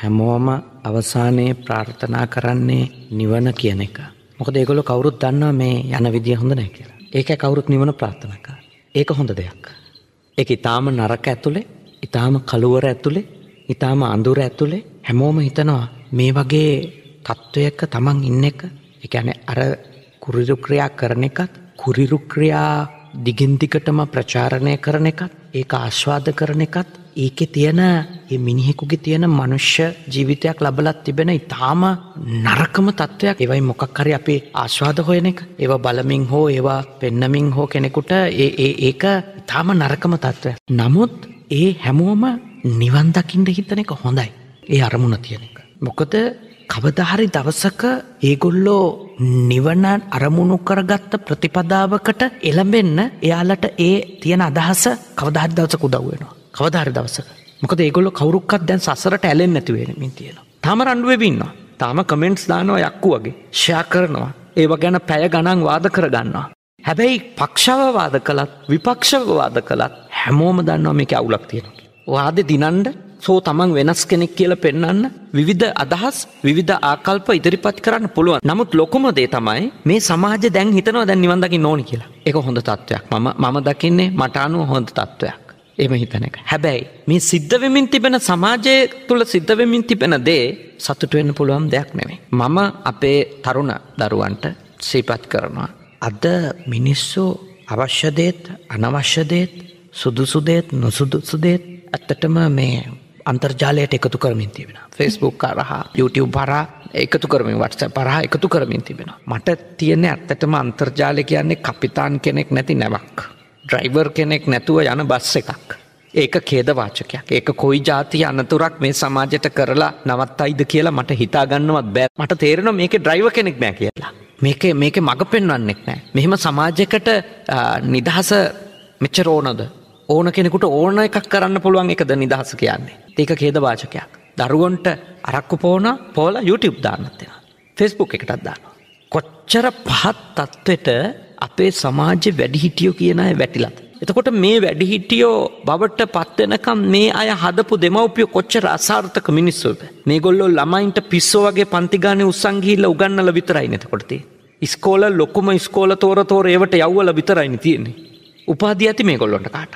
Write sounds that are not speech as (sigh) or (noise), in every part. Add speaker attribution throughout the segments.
Speaker 1: හැමෝම අවසානයේ ප්‍රාර්ථනා කරන්නේ නිවන කියන එක. මොකද ඒගොල්ලෝ කවුරුත් දන්නවා මේ යන විදිය හොඳ නැහැ කියලා. ඒක කවුරුත් නිවන ප්‍රාර්ථනා කරා. ඒක හොඳ දෙයක්. ඒක ඊටාම නරක ඇතුලේ, ඊටාම කළුවර ඇතුලේ, ඊටාම අඳුර ඇතුලේ හැමෝම හිතනවා මේ වගේ තත්ත්වයක තමන් ඉන්න එක. ඒ කියන්නේ අර කුරිරු ක්‍රියා කරන එකත් කුරිරු ක්‍රියා දිගින් දිගටම ප්‍රචාරණය කරන එකත් ඒක ආස්වාද කරන එකත් ඒකෙ තියෙන ඒ මිනිහෙකුගේ තියෙන මනුෂ්‍ය ජීවිතයක් ලබලත් තිබෙන ඉතාම නරකම තත්ත්වයක් ඒවයි මොකක් හරි අපි ආශ්වාද හොයන එක ඒව බලමින් හෝ ඒවා පෙන්නමින් හෝ කෙනෙකුට ඒ ඒක ඉතාම නරකම තත්ත්වය. නමුත් ඒ හැමෝම නිවන්දකින්ට හිතන එක හොඳයි. ඒ අරමුණ තියෙන එක. මොකද කවදහරි දවසක ඒගොල්ලෝ නිවන අරමුණු කරගත්ත ප්‍රතිපදාවකට එළඹෙන්න එයාලට ඒ තියෙන අදහස කවදහරි දවසක උදව්වෙනවා. කවදහරි දවසක. මොකද ඒගොල්ලො කවරුක්කත් දැන් සසරට ඇලෙන් නැතිවෙනමින් තියෙනවා. තම රණ්ඩුවවෙන්නවා. තාම කමෙන්ට්ස් දානවා යක්කු වගේ ෂයා කරනවා. ඒව ගැන පැය ගණන් වාද කරගන්නවා. හැබැයි පක්ෂවවාද කළත් විපක්ෂවවාද කළත් හැමෝම දන්නවා මේක අවුලක් තියෙනවා. වාද දිනන්ඩ සෝ තමන් වෙනස් කෙනෙක් කියල පෙන්න්න විවිධ අදහස් විධ ආකල්ප ඉදිරිපත් කරන්න පුළුවන් නමුත් ලොකුම දේ තමයි මේ සමාජ දැන් හිතනවා දැන් නිවන්දකි නෝනි කියලා එක හොඳ තත්ත්වයක් ම මම දකින්නේ මටානුව හොඳ තත්ත්වයක් එම හිතන එක. හැබැයි මේ සිද්ධවෙමින් තිබෙන සමාජය තුළ සිද්ධවෙමින් තිබෙන දේ සතුට වෙන්න පුළුවන් දෙයක් නෙමේ. මම අපේ තරුණ දරුවන්ට සීපත් කරනවා. අද මිනිස්සු අවශ්‍යදේත් අනවශ්‍යදේත් සුදුසුදේත් නොසුදුසුදේත් ඇත්තටම මේ අන්තර්ජාලයට එකතු කරමින් තිබෙන. ෆෙස්බුක් කරහා YouTube පරා එකතු කරමින් වටස පරහා එකතු කරමින් තිබෙන. මට තියෙන ඇත්තටම අන්තර්ජාලය කියන්නේ කපිතාන් කෙනෙක් නැති නැවක්. ඩ්‍රයිවර් කෙනෙක් නැතුව යන බස් එකක්. ඒක කේදවාචකයක් ඒක කොයි ජාතිය අනතුරක් මේ සමාජයට කරලා නවත්තයිද කියලා මට හිතාගන්නවත් බෑ මට තේරෙන මේක ඩ්‍රයිව කෙනෙක් නෑ කියලා. මේක මේක මඟ පෙන්වන්නෙක් නෑ. මෙහෙම සමාජයකට නිදහස මෙච්චරෝනද ඕන කෙනෙකුට ඕන එකක් කරන්න පුළුවන් එකද නිදහස කියන්නේ. ඒක කේදවාචකයක්. දරුවන්ට අරක්කු පෝන පෝල YouTube දාන්නත්තිෙන. ෆෙස්බුක් එකටත් දාන්න. කොච්චර පහත් තත්ත්වට අපේ සමාජ්‍ය වැඩිහිටියෝ කියන අය වැටිලත්. එතකොට මේ වැඩිහිටියෝ බවට පත්වෙනකම් මේ අය හදපු දෙමවපිය කොච්චර අසාර්ථක මිනිස්සුද. මේ ගොල්ලො ළමයින්ට පිස්සෝ වගේ පන්තිගාන උත්සංගීල්ල උගන්නල විතරයි නතකොටති. ස්කෝල ලොකුම ස්කෝල තෝර තෝර ඒවට යව්වල විතරයිනි තියෙන්නේ. උපාධ ඇති මේ ගොල්ලොට කාට.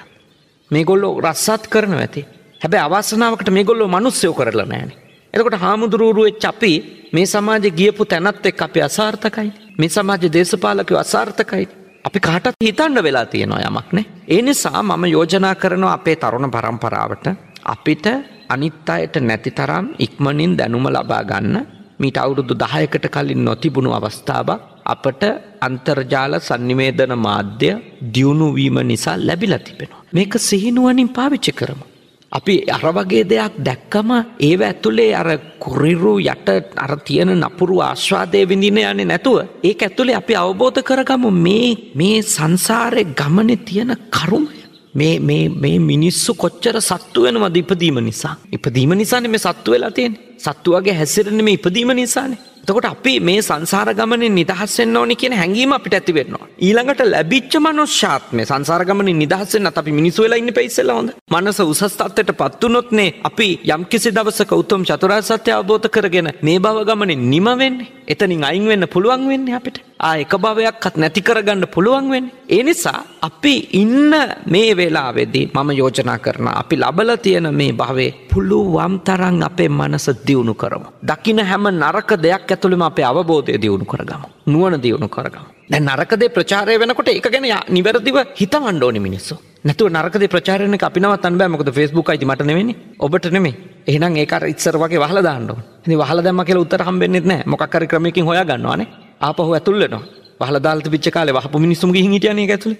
Speaker 1: මේ ගොල්ලෝ රස්සත් කරන ඇති. හැබැ අවසනාවකට මේ ගොල්ලෝ මනුස්සයෝ කරලා නෑනේ. එතකොට හාමුදුරුවරුවෙ චපි මේ සමාජ ගියපු තැනත් එක් අපි අසාර්ථකයි. මේ සමාජ දේශපාලකව අසාර්ථකයි. අපි කාටත් හිතන්න වෙලා තියෙනවා යමක්නේ. ඒ නිසා මම යෝජනා කරනවා අපේ තරුණ පරම්පරාවට අපිට අනිත් අයට නැති තරම් ඉක්මනින් දැනුම ලබා ගන්න මීට අවුරුදු දහයකට කලින් නොතිබුණු අවස්ථාවක් අපට අන්තර්ජාල සන්නිවේදන මාධ්‍ය දියුණුවීම නිසා ලැබිල තිබෙනවා. මේක සිහිනුවනින් පාවිච්චි කරමු. අපි අර වගේ දෙයක් දැක්කම ඒව ඇතුළේ අර කුරිරු යට අර තියෙන නපුරු ආශ්වාදය විඳින යන්නේ නැතුව ඒ ඇතුළේ අපි අවබෝධ කරගමු මේ මේ සංසාරය ගමනෙ තියෙන කරුමය. මේ මේ මිනිස්සු කොච්චර සත්තු වෙනවද ඉපදීම නිසා. ඉපදීම නිසාන මේ සත්තු වෙලා තියෙන සත්තුවගේ හැසිරෙන මේ ඉපදීම නිසානේ. තකොට අපි මේ සංසාර ගමනින් නිදහස්සෙන් ඕනි කියන හැඟීම අපිට ඇති වෙනවා. ඊළඟට ලැබිච්ච මනුෂ්‍යාත්මය සංසාර ගමනින් නිදහස්සෙන් අපි මිනිස්සු වෙලා ඉන්න පෙයිසෙලා හොඳ. මනස උසස් තත්ත්වයට පත් වුනොත්නේ අපි යම්කිසි දවසක උතුම් චතුරාර්ය සත්‍ය අවබෝධ කරගෙන මේ භව ගමනේ නිම වෙන්නේ. එතනින් අයින් වෙන්න පුළුවන් වෙන්නේ අපිට. ආ එක භවයක්වත් නැති කරගන්න පුළුවන් වෙන්නේ. ඒ නිසා අපි ඉන්න මේ වෙලාවේදී මම යෝජනා කරනවා අපි ලබලා තියෙන මේ භවයේ පුළුවන් තරම් අපේ මනස දියුණු කරමු. දකින්න හැම නරක දෙයක් ඇතුළෙම අපේ අවබෝධය දියුණු කරගමු. නුවණ දියුණු කරගමු. දැන් නරක දේ ප්‍රචාරය වෙනකොට ඒක ගැන නිවැරදිව හිතවන්න ඕනේ මිනිස්සු. නැතුව නරක දේ ප්‍රචාරණය එක අපි නවත්තන්න බෑ මොකද Facebook අයිති මට නෙවෙන්නේ ඔබට නෙමෙයි. එහෙනම් ඒක අර ඉස්සර වගේ වහලා දාන්න ඕනේ. ඉතින් වහලා දැම්ම කියලා උත්තර හම්බෙන්නේ නැහැ. මොකක් හරි ක්‍රමයකින් හොයා ගන්නවානේ. ආපහු ඇතුල් වෙනවා. වහලදාල්ත පිච්ච කාලේ වහපු මිනිස්සුම ගිහින් හිටියනේ (laughs) ඒක ඇතුලේ.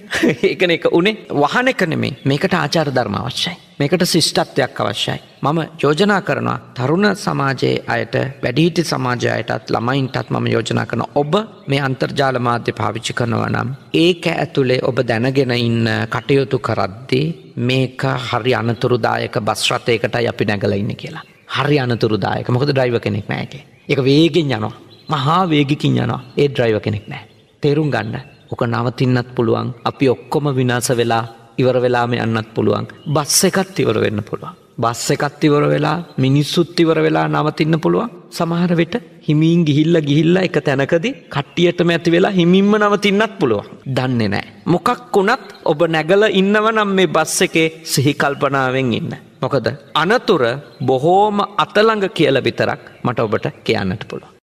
Speaker 1: ඒකනේ එක උනේ වහන එක නෙමෙයි. මේකට ආචාර ධර්ම අවශ්‍යයි. මේකට ශිෂ්ටත්වයක් අවශ්‍යයි. මම යෝජනා කරනවා තරුණ සමාජයේ අයට වැඩිහිටි සමාජය අයටත් ළමයින්ටත් මම යෝජනා කරන ඔබ මේ අන්තර්ජාල මාධ්‍ය පාවිච්චි කරනවා නම් ඒක ඇතුලේ ඔබ දැනගෙන ඉන්න කටයුතු කරද්දී මේක හරි අනතුරුදායක බස් රථයකටයි අපි නැගලා ඉන්නේ කියලා. හරි අනතුරුදායක. මොකද ඩ්‍රයිවර් කෙනෙක් නැහැ ඒකේ. ඒක වේගෙන් යනවා. මහා වේගකින් යනවා. ඒ ඩ්‍රයිවර් කෙනෙක් නැහැ. තේරුම් ගන්න ඕක නවතින්නත් පුළුවන් අපි ඔක්කොම විනාස වෙලා ඉවර වෙලාම යන්නත් පුළුවන් බස්ස එකත් ඉවර වෙන්න පුළුවන් බස් එකත් ඉවර වෙලා මිනිස්සුත් ඉවර වෙලා නවතින්න පුළුවන්. සමහර විට හිමින් ගිහිල්ල ගිහිල්ල එක තැනකදී කට්ටියටම ඇති වෙලා හිමින්ම නවතින්නත් පුළුවන්. දන්නේ නෑ. මොකක් වුණත් ඔබ නැගල ඉන්නව නම් මේ බස් එකේ සිහිකල්පනාවෙන් ඉන්න. මොකද අනතුර බොහෝම අතළඟ කියල විතරක් මට ඔබට කියන්නට පුළුව.